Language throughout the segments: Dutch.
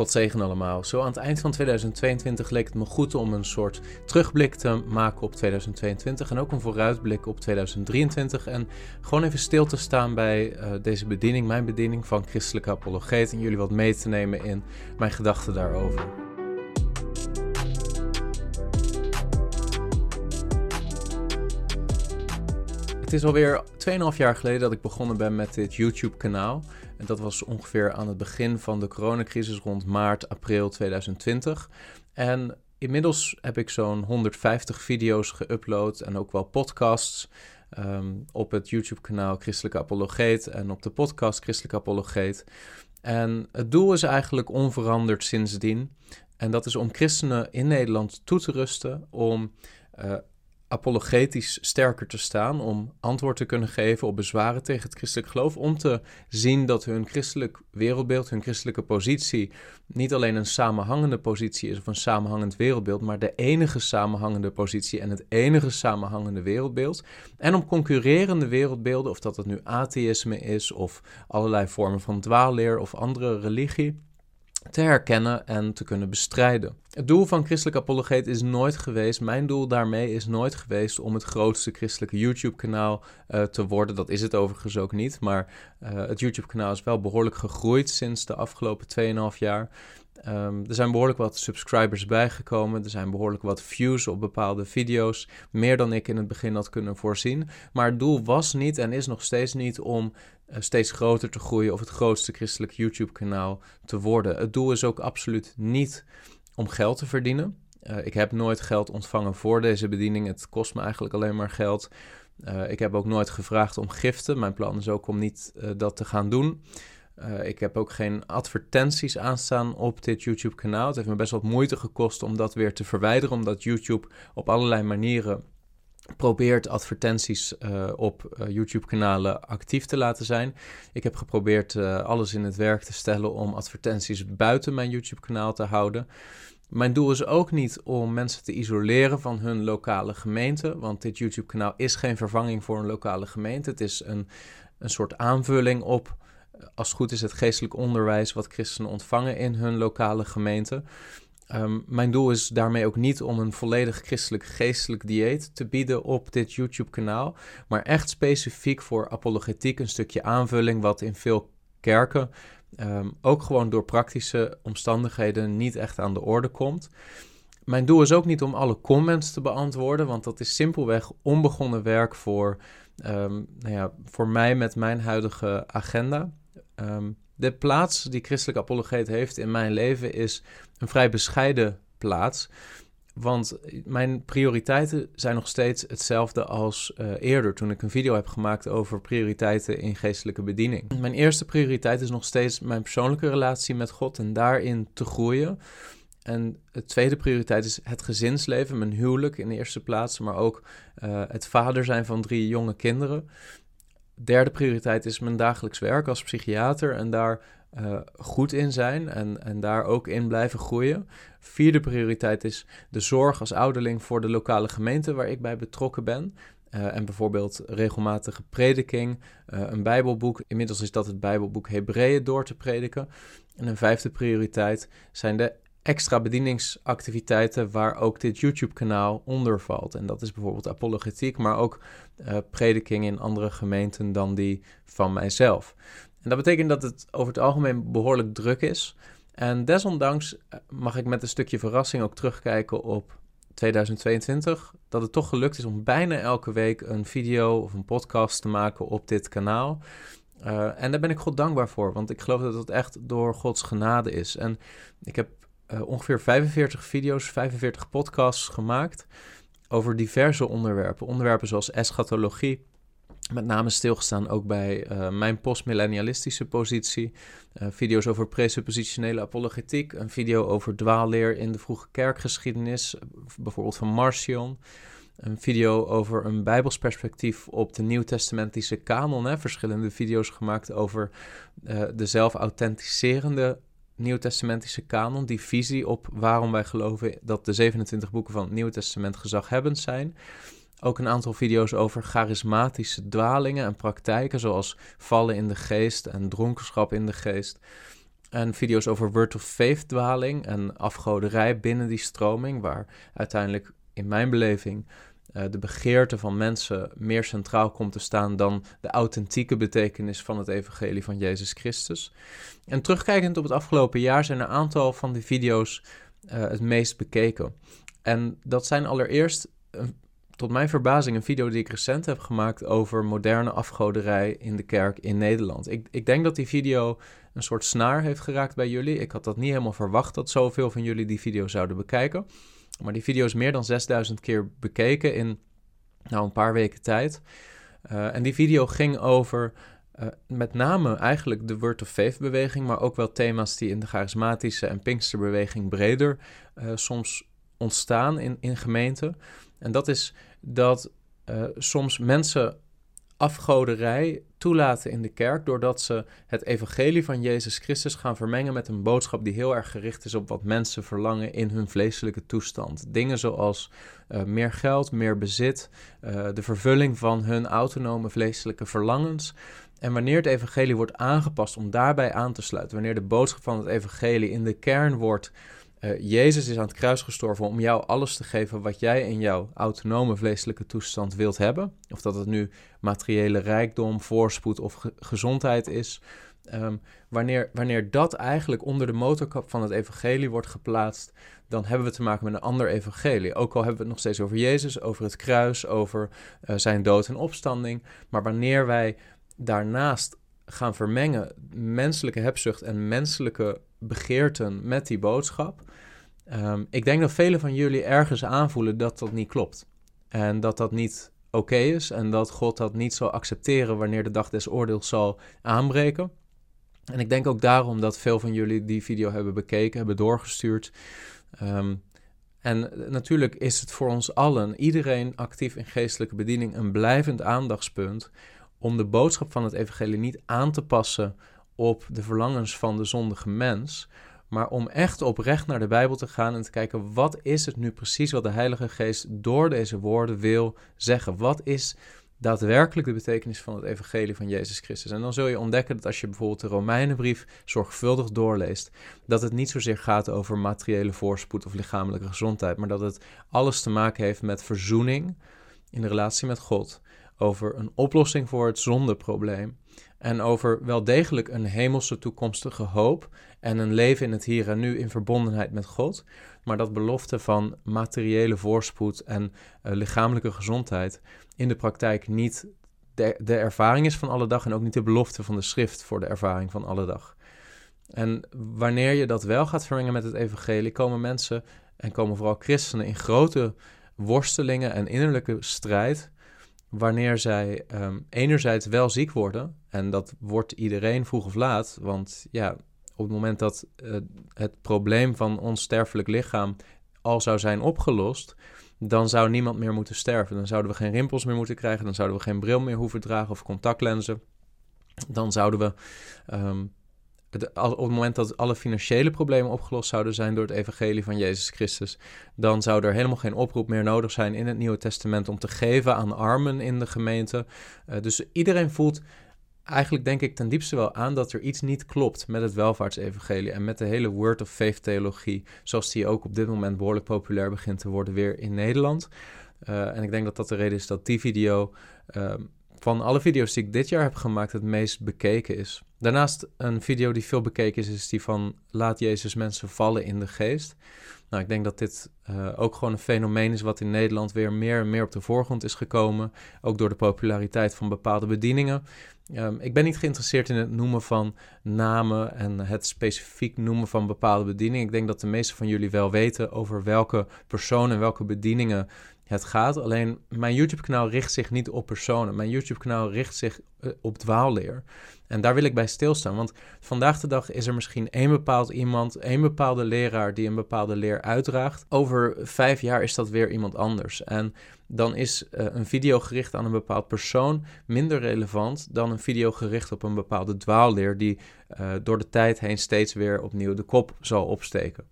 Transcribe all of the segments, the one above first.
God zegen allemaal. Zo aan het eind van 2022 leek het me goed om een soort terugblik te maken op 2022 en ook een vooruitblik op 2023. En gewoon even stil te staan bij uh, deze bediening, mijn bediening van christelijke apologeet. En jullie wat mee te nemen in mijn gedachten daarover. Het is alweer 2,5 jaar geleden dat ik begonnen ben met dit YouTube-kanaal. En dat was ongeveer aan het begin van de coronacrisis rond maart, april 2020. En inmiddels heb ik zo'n 150 video's geüpload en ook wel podcasts. Ehm, op het YouTube-kanaal Christelijke Apologeet en op de podcast Christelijke Apologeet. En het doel is eigenlijk onveranderd sindsdien. En dat is om christenen in Nederland toe te rusten om uh, apologetisch sterker te staan, om antwoord te kunnen geven op bezwaren tegen het christelijk geloof, om te zien dat hun christelijk wereldbeeld, hun christelijke positie niet alleen een samenhangende positie is of een samenhangend wereldbeeld, maar de enige samenhangende positie en het enige samenhangende wereldbeeld. En om concurrerende wereldbeelden, of dat het nu atheïsme is of allerlei vormen van dwaalleer of andere religie, te herkennen en te kunnen bestrijden. Het doel van christelijk apologeet is nooit geweest, mijn doel daarmee is nooit geweest om het grootste christelijke YouTube-kanaal uh, te worden. Dat is het overigens ook niet, maar uh, het YouTube-kanaal is wel behoorlijk gegroeid sinds de afgelopen 2,5 jaar. Um, er zijn behoorlijk wat subscribers bijgekomen. Er zijn behoorlijk wat views op bepaalde video's. Meer dan ik in het begin had kunnen voorzien. Maar het doel was niet en is nog steeds niet om uh, steeds groter te groeien of het grootste christelijk YouTube-kanaal te worden. Het doel is ook absoluut niet om geld te verdienen. Uh, ik heb nooit geld ontvangen voor deze bediening. Het kost me eigenlijk alleen maar geld. Uh, ik heb ook nooit gevraagd om giften. Mijn plan is ook om niet dat te gaan doen. Uh, ik heb ook geen advertenties aanstaan op dit YouTube-kanaal. Het heeft me best wat moeite gekost om dat weer te verwijderen, omdat YouTube op allerlei manieren probeert advertenties uh, op uh, YouTube-kanalen actief te laten zijn. Ik heb geprobeerd alles in het werk te stellen om advertenties buiten mijn YouTube-kanaal te houden. Mijn doel is ook niet om mensen te isoleren van hun lokale gemeente, want dit YouTube-kanaal is geen vervanging voor een lokale gemeente. Het is een, een soort aanvulling op als goed is, het geestelijk onderwijs wat christenen ontvangen in hun lokale gemeente. Ehm, mijn doel is daarmee ook niet om een volledig christelijk geestelijk dieet te bieden op dit YouTube-kanaal, maar echt specifiek voor apologetiek een stukje aanvulling wat in veel kerken ehm, ook gewoon door praktische omstandigheden niet echt aan de orde komt. Mijn doel is ook niet om alle comments te beantwoorden, want dat is simpelweg onbegonnen werk voor, um, nou ja, voor mij met mijn huidige agenda. Um, de plaats die christelijk apologeet heeft in mijn leven is een vrij bescheiden plaats. Want mijn prioriteiten zijn nog steeds hetzelfde als uh, eerder, toen ik een video heb gemaakt over prioriteiten in geestelijke bediening. Mijn eerste prioriteit is nog steeds mijn persoonlijke relatie met God en daarin te groeien. En de tweede prioriteit is het gezinsleven, mijn huwelijk in de eerste plaats, maar ook uh, het vader zijn van drie jonge kinderen derde prioriteit is mijn dagelijks werk als psychiater en daar uh, goed in zijn en, en daar ook in blijven groeien. Vierde prioriteit is de zorg als ouderling voor de lokale gemeente waar ik bij betrokken ben. Uh, en bijvoorbeeld regelmatige prediking, uh, een Bijbelboek. Inmiddels is dat het Bijbelboek Hebreeën door te prediken. En een vijfde prioriteit zijn de extra bedieningsactiviteiten waar ook dit YouTube-kanaal onder valt. En dat is bijvoorbeeld apologetiek, maar ook uh, prediking in andere gemeenten dan die van mijzelf. En dat betekent dat het over het algemeen behoorlijk druk is. En desondanks eh, mag ik met een stukje verrassing ook terugkijken op 2022. Dat het toch gelukt is om bijna elke week een video of een podcast te maken op dit kanaal. Uh, en daar ben ik God dankbaar voor, want ik geloof dat het echt door Gods genade is. En ik heb uh, ongeveer 45 video's, 45 podcasts gemaakt over diverse onderwerpen. Onderwerpen zoals eschatologie, met name stilgestaan ook bij uh, mijn postmillennialistische positie. Uh, video's over presuppositionele apologetiek. Een video over dwaalleer in de vroege kerkgeschiedenis, bijvoorbeeld van Marcion. Een video over een bijbels perspectief op de nieuwtestamentische kanon. Hè. Verschillende video's gemaakt over uh, de zelf-authenticerende nieuwtestamentische kanon, die visie op waarom wij geloven dat de 27 boeken van het Nieuwe Testament gezaghebbend zijn. Ook een aantal video's over charismatische dwalingen en praktijken, zoals vallen in de geest en dronkenschap in de geest. En video's over word of faith dwaling en afgoderij binnen die stroming, waar uiteindelijk in mijn beleving uh, de begeerte van mensen meer centraal komt te staan dan de authentieke betekenis van het evangelie van Jezus Christus. En terugkijkend op het afgelopen jaar zijn een aantal van die video's uh, het meest bekeken. En dat zijn allereerst, tot mijn verbazing, een video die ik recent heb gemaakt over moderne afgoderij in de kerk in Nederland. Ik, ik denk dat die video een soort snaar heeft geraakt bij jullie. Ik had dat niet helemaal verwacht dat zoveel van jullie die video zouden bekijken. Maar die video is meer dan 6000 keer bekeken in nou, een paar weken tijd. Uh, en die video ging over uh, met name eigenlijk de Word of Faith beweging, maar ook wel thema's die in de charismatische en Pinksterbeweging breder uh, soms ontstaan in, in gemeenten. En dat is dat soms mensen afgoderij toelaten in de kerk doordat ze het evangelie van Jezus Christus gaan vermengen met een boodschap die heel erg gericht is op wat mensen verlangen in hun vleeselijke toestand. Dingen zoals uh, meer geld, meer bezit, uh, de vervulling van hun autonome vleeselijke verlangens. En wanneer het evangelie wordt aangepast om daarbij aan te sluiten, wanneer de boodschap van het evangelie in de kern wordt uh, Jezus is aan het kruis gestorven om jou alles te geven wat jij in jouw autonome vleeselijke toestand wilt hebben. Of dat het nu materiële rijkdom, voorspoed of gezondheid is. Um, wanneer, wanneer dat eigenlijk onder de motorkap van het evangelie wordt geplaatst, dan hebben we te maken met een ander evangelie. Ook al hebben we het nog steeds over Jezus, over het kruis, over uh, zijn dood en opstanding. Maar wanneer wij daarnaast gaan vermengen menselijke hebzucht en menselijke begeerten met die boodschap. Um, ik denk dat velen van jullie ergens aanvoelen dat dat niet klopt. En dat dat niet oké is en dat God dat niet zal accepteren wanneer de dag des oordeels zal aanbreken. En ik denk ook daarom dat veel van jullie die video hebben bekeken, hebben doorgestuurd. Um, en natuurlijk is het voor ons allen, iedereen actief in geestelijke bediening, een blijvend aandachtspunt om de boodschap van het evangelie niet aan te passen op de verlangens van de zondige mens, maar om echt oprecht naar de Bijbel te gaan en te kijken wat is het nu precies wat de Heilige Geest door deze woorden wil zeggen. Wat is daadwerkelijk de betekenis van het evangelie van Jezus Christus. En dan zul je ontdekken dat als je bijvoorbeeld de Romeinenbrief zorgvuldig doorleest, dat het niet zozeer gaat over materiële voorspoed of lichamelijke gezondheid, maar dat het alles te maken heeft met verzoening in de relatie met God, over een oplossing voor het zondeprobleem en over wel degelijk een hemelse toekomstige hoop en een leven in het hier en nu in verbondenheid met God, maar dat belofte van materiële voorspoed en uh, lichamelijke gezondheid in de praktijk niet de, de ervaring is van alle dag en ook niet de belofte van de schrift voor de ervaring van alle dag. En wanneer je dat wel gaat vermengen met het evangelie, komen mensen en komen vooral christenen in grote worstelingen en innerlijke strijd wanneer zij um, enerzijds wel ziek worden, en dat wordt iedereen vroeg of laat, want ja, op het moment dat uh, het probleem van ons sterfelijk lichaam al zou zijn opgelost, dan zou niemand meer moeten sterven. Dan zouden we geen rimpels meer moeten krijgen, dan zouden we geen bril meer hoeven dragen of contactlenzen. Dan zouden we um, op het moment dat alle financiële problemen opgelost zouden zijn door het evangelie van Jezus Christus, dan zou er helemaal geen oproep meer nodig zijn in het Nieuwe Testament om te geven aan armen in de gemeente. Uh, dus iedereen voelt eigenlijk denk ik ten diepste wel aan dat er iets niet klopt met het welvaartsevangelie en met de hele Word of Faith theologie, zoals die ook op dit moment behoorlijk populair begint te worden weer in Nederland. Uh, en ik denk dat dat de reden is dat die video uh, van alle video's die ik dit jaar heb gemaakt het meest bekeken is. Daarnaast een video die veel bekeken is, is die van Laat Jezus mensen vallen in de geest. Nou, ik denk dat dit uh, ook gewoon een fenomeen is wat in Nederland weer meer en meer op de voorgrond is gekomen. Ook door de populariteit van bepaalde bedieningen. Um, ik ben niet geïnteresseerd in het noemen van namen en het specifiek noemen van bepaalde bedieningen. Ik denk dat de meeste van jullie wel weten over welke personen en welke bedieningen het gaat. Alleen mijn YouTube-kanaal richt zich niet op personen. Mijn YouTube-kanaal richt zich uh, op dwaalleer. En daar wil ik bij stilstaan. Want vandaag de dag is er misschien één bepaald iemand, één bepaalde leraar die een bepaalde leer uitdraagt. Over vijf jaar is dat weer iemand anders. En dan is uh, een video gericht aan een bepaald persoon minder relevant dan een video gericht op een bepaalde dwaalleer die uh, door de tijd heen steeds weer opnieuw de kop zal opsteken.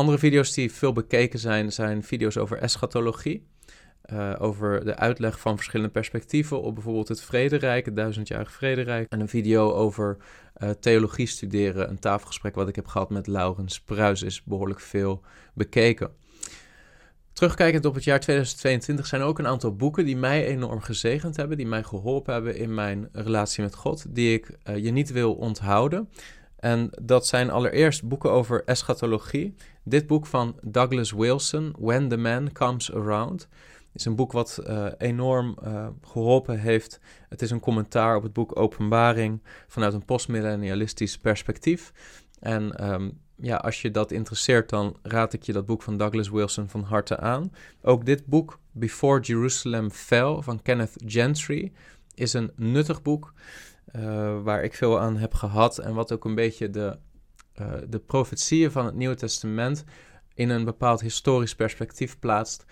Andere video's die veel bekeken zijn, zijn video's over eschatologie. Uh, over de uitleg van verschillende perspectieven op bijvoorbeeld het vrederijk, het duizendjarige vrederijk. En een video over theologie studeren. Een tafelgesprek wat ik heb gehad met Laurens Pruis is behoorlijk veel bekeken. Terugkijkend op het jaar 2022 zijn ook een aantal boeken die mij enorm gezegend hebben, die mij geholpen hebben in mijn relatie met God, die ik je niet wil onthouden. En dat zijn allereerst boeken over eschatologie. Dit boek van Douglas Wilson, When the Man Comes Around, is een boek wat uh, enorm uh, geholpen heeft. Het is een commentaar op het boek Openbaring vanuit een postmillennialistisch perspectief. En um, ja, als je dat interesseert, dan raad ik je dat boek van Douglas Wilson van harte aan. Ook dit boek, Before Jerusalem Fell, van Kenneth Gentry, is een nuttig boek. Uh, waar ik veel aan heb gehad en wat ook een beetje de, uh, de profetieën van het Nieuwe Testament in een bepaald historisch perspectief plaatst.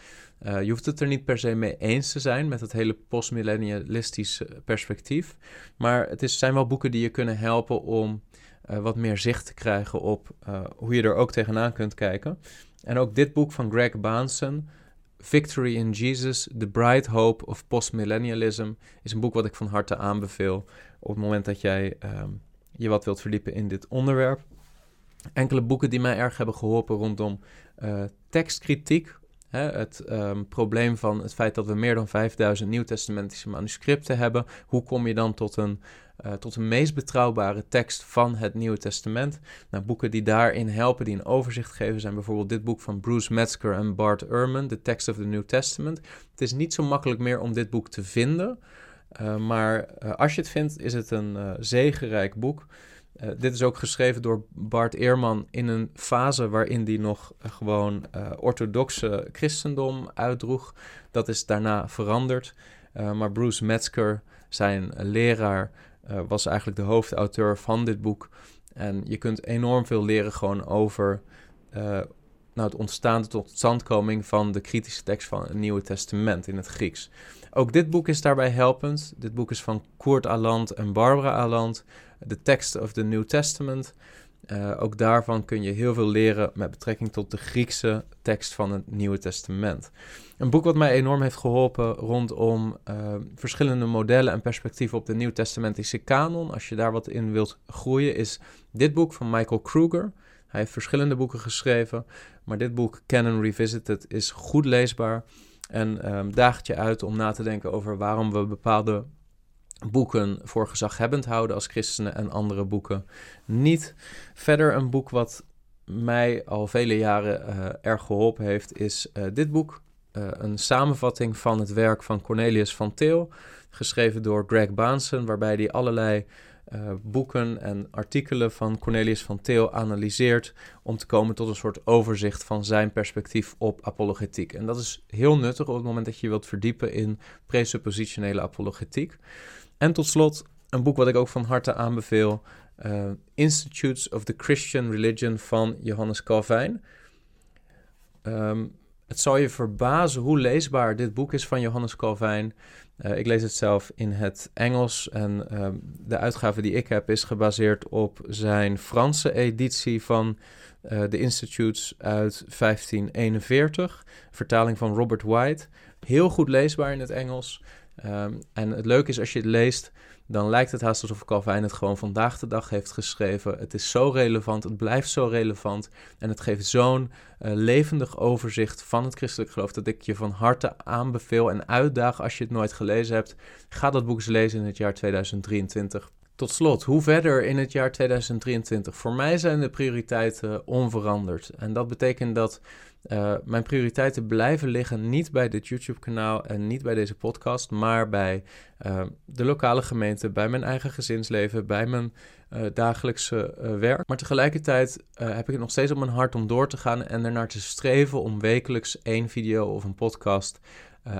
Uh, je hoeft het er niet per se mee eens te zijn met het hele postmillennialistische perspectief, maar het is, zijn wel boeken die je kunnen helpen om wat meer zicht te krijgen op hoe je er ook tegenaan kunt kijken. En ook dit boek van Greg Bahnsen, Victory in Jesus, The Bright Hope of Postmillennialism, is een boek wat ik van harte aanbeveel op het moment dat jij ehm, je wat wilt verdiepen in dit onderwerp. Enkele boeken die mij erg hebben geholpen rondom uh, tekstkritiek. Hè, het um, probleem van het feit dat we meer dan 5000 nieuwtestamentische manuscripten hebben. Hoe kom je dan tot een, uh, tot een meest betrouwbare tekst van het Nieuwe Testament? Nou, boeken die daarin helpen, die een overzicht geven, zijn bijvoorbeeld dit boek van Bruce Metzger en Bart Ehrman, The Text of the New Testament. Het is niet zo makkelijk meer om dit boek te vinden. Uh, maar uh, als je het vindt, is het een uh, zegenrijk boek. dit is ook geschreven door Bart Eerman in een fase waarin hij nog gewoon orthodoxe christendom uitdroeg. Dat is daarna veranderd. maar Bruce Metzger, zijn leraar, was eigenlijk de hoofdauteur van dit boek. En je kunt enorm veel leren gewoon over nou, het ontstaan tot zandkoming van de kritische tekst van het Nieuwe Testament in het Grieks. Ook dit boek is daarbij helpend. Dit boek is van Koert Aland en Barbara Aland, The Text of the New Testament. Uh, ook daarvan kun je heel veel leren met betrekking tot de Griekse tekst van het Nieuwe Testament. Een boek wat mij enorm heeft geholpen rondom uh, verschillende modellen en perspectieven op de Nieuw-testamentische kanon. Als je daar wat in wilt groeien, is dit boek van Michael Kruger. Hij heeft verschillende boeken geschreven, maar dit boek, Canon Revisited, is goed leesbaar en um, daagt je uit om na te denken over waarom we bepaalde boeken voor gezaghebbend houden als christenen en andere boeken niet. Verder een boek wat mij al vele jaren uh, erg geholpen heeft, is uh, dit boek. Uh, een samenvatting van het werk van Cornelius van Til, geschreven door Greg Baansen, waarbij hij allerlei uh, boeken en artikelen van Cornelius van Til analyseert om te komen tot een soort overzicht van zijn perspectief op apologetiek. En dat is heel nuttig op het moment dat je wilt verdiepen in presuppositionele apologetiek. En tot slot een boek wat ik ook van harte aanbeveel, uh, Institutes of the Christian Religion van Johannes Calvijn. Um, het zal je verbazen hoe leesbaar dit boek is van Johannes Calvijn. Uh, ik lees het zelf in het Engels en uh, de uitgave die ik heb is gebaseerd op zijn Franse editie van uh, de Institutes uit 1541, vertaling van Robert White. Heel goed leesbaar in het Engels. Um, en het leuke is als je het leest, dan lijkt het haast alsof Calvijn het gewoon vandaag de dag heeft geschreven. Het is zo relevant, het blijft zo relevant en het geeft zo'n uh, levendig overzicht van het christelijk geloof dat ik je van harte aanbeveel en uitdaag als je het nooit gelezen hebt. Ga dat boek eens lezen in het jaar 2023. Tot slot, hoe verder in het jaar 2023? Voor mij zijn de prioriteiten onveranderd. En dat betekent dat uh, mijn prioriteiten blijven liggen niet bij dit YouTube-kanaal en niet bij deze podcast, maar bij uh, de lokale gemeente, bij mijn eigen gezinsleven, bij mijn uh, dagelijkse werk. Maar tegelijkertijd heb ik het nog steeds op mijn hart om door te gaan en ernaar te streven om wekelijks één video of een podcast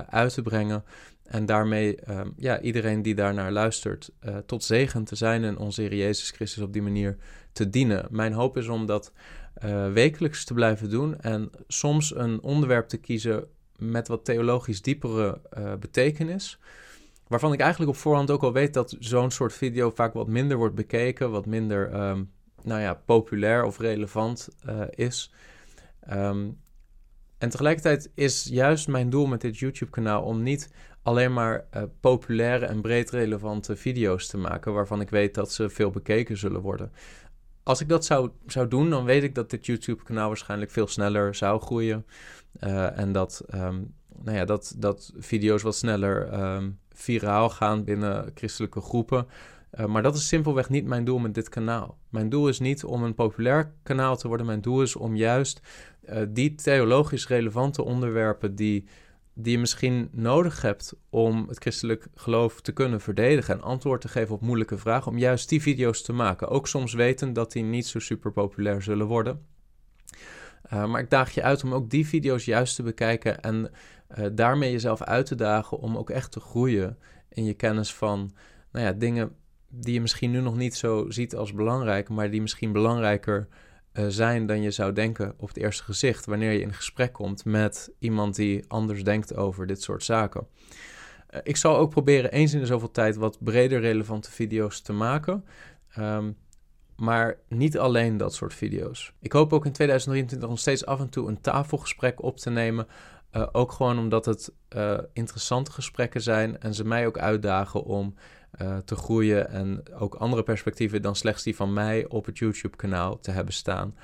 uit te brengen. En daarmee ja, iedereen die daarnaar luistert tot zegen te zijn en onze Heer Jezus Christus op die manier te dienen. Mijn hoop is om dat uh, wekelijks te blijven doen en soms een onderwerp te kiezen met wat theologisch diepere uh, betekenis. Waarvan ik eigenlijk op voorhand ook al weet dat zo'n soort video vaak wat minder wordt bekeken, wat minder um, nou ja, populair of relevant is. Um, En tegelijkertijd is juist mijn doel met dit YouTube-kanaal om niet alleen maar uh, populaire en breed relevante video's te maken, waarvan ik weet dat ze veel bekeken zullen worden. Als ik dat zou, zou doen, dan weet ik dat dit YouTube-kanaal waarschijnlijk veel sneller zou groeien. Uh, en dat, um, nou ja, dat, dat video's wat sneller um, viraal gaan binnen christelijke groepen. Uh, maar dat is simpelweg niet mijn doel met dit kanaal. Mijn doel is niet om een populair kanaal te worden. Mijn doel is om juist die theologisch relevante onderwerpen die, die je misschien nodig hebt om het christelijk geloof te kunnen verdedigen en antwoord te geven op moeilijke vragen, om juist die video's te maken. Ook soms weten dat die niet zo super populair zullen worden. Uh, maar ik daag je uit om ook die video's juist te bekijken en uh, daarmee jezelf uit te dagen om ook echt te groeien in je kennis van nou ja, dingen die je misschien nu nog niet zo ziet als belangrijk, maar die misschien belangrijker uh, zijn dan je zou denken op het eerste gezicht wanneer je in gesprek komt met iemand die anders denkt over dit soort zaken. Uh, ik zal ook proberen eens in de zoveel tijd wat breder relevante video's te maken. Um, maar niet alleen dat soort video's. Ik hoop ook in 2023 nog steeds af en toe een tafelgesprek op te nemen. Uh, ook gewoon omdat het interessante gesprekken zijn en ze mij ook uitdagen om uh, te groeien en ook andere perspectieven dan slechts die van mij op het YouTube-kanaal te hebben staan.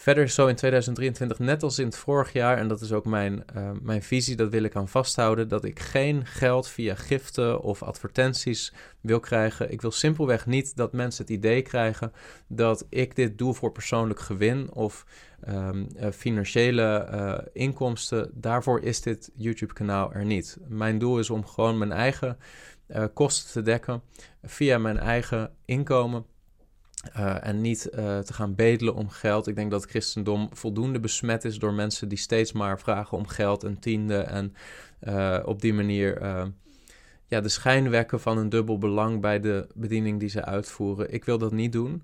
Verder is zo in 2023, net als in het vorig jaar, en dat is ook mijn, uh, mijn visie, dat wil ik aan vasthouden, dat ik geen geld via giften of advertenties wil krijgen. Ik wil simpelweg niet dat mensen het idee krijgen dat ik dit doe voor persoonlijk gewin of um, uh, financiële inkomsten. Daarvoor is dit YouTube-kanaal er niet. Mijn doel is om gewoon mijn eigen uh, kosten te dekken via mijn eigen inkomen. Uh, en niet uh, te gaan bedelen om geld. Ik denk dat het christendom voldoende besmet is door mensen die steeds maar vragen om geld en tiende. En op die manier ja, de schijn wekken van een dubbel belang bij de bediening die ze uitvoeren. Ik wil dat niet doen.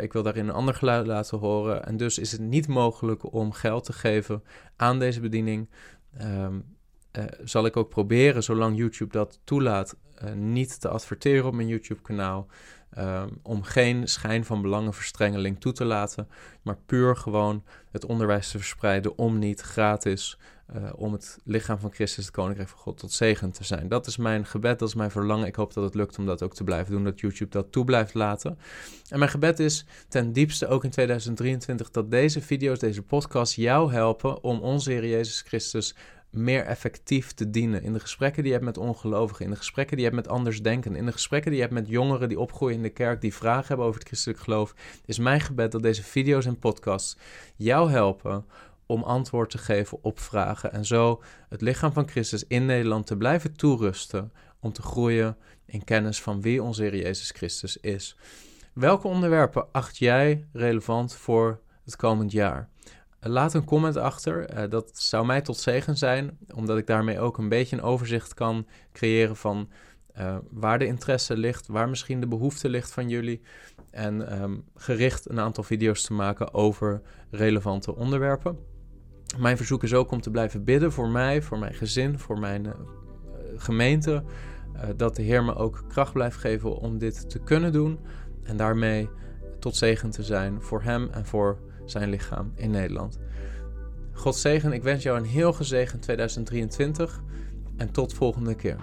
ik wil daarin een ander geluid laten horen. En dus is het niet mogelijk om geld te geven aan deze bediening. Uh, zal ik ook proberen, zolang YouTube dat toelaat, niet te adverteren op mijn YouTube-kanaal. Um, om geen schijn van belangenverstrengeling toe te laten, maar puur gewoon het onderwijs te verspreiden om niet gratis, uh, om het lichaam van Christus, het Koninkrijk van God, tot zegen te zijn. Dat is mijn gebed, dat is mijn verlangen. Ik hoop dat het lukt om dat ook te blijven doen, dat YouTube dat toe blijft laten. En mijn gebed is ten diepste ook in 2023 dat deze video's, deze podcast jou helpen om onze Heer Jezus Christus meer effectief te dienen. In de gesprekken die je hebt met ongelovigen, in de gesprekken die je hebt met andersdenken, in de gesprekken die je hebt met jongeren die opgroeien in de kerk, die vragen hebben over het christelijk geloof, is mijn gebed dat deze video's en podcasts jou helpen om antwoord te geven op vragen en zo het lichaam van Christus in Nederland te blijven toerusten om te groeien in kennis van wie onze Heer Jezus Christus is. Welke onderwerpen acht jij relevant voor het komend jaar? Laat een comment achter. Uh, dat zou mij tot zegen zijn, omdat ik daarmee ook een beetje een overzicht kan creëren van uh, waar de interesse ligt, waar misschien de behoefte ligt van jullie. En um, gericht een aantal video's te maken over relevante onderwerpen. Mijn verzoek is ook om te blijven bidden voor mij, voor mijn gezin, voor mijn uh, gemeente. dat de Heer me ook kracht blijft geven om dit te kunnen doen. En daarmee tot zegen te zijn voor Hem en voor zijn lichaam in Nederland. God zegen, ik wens jou een heel gezegend 2023 en tot volgende keer.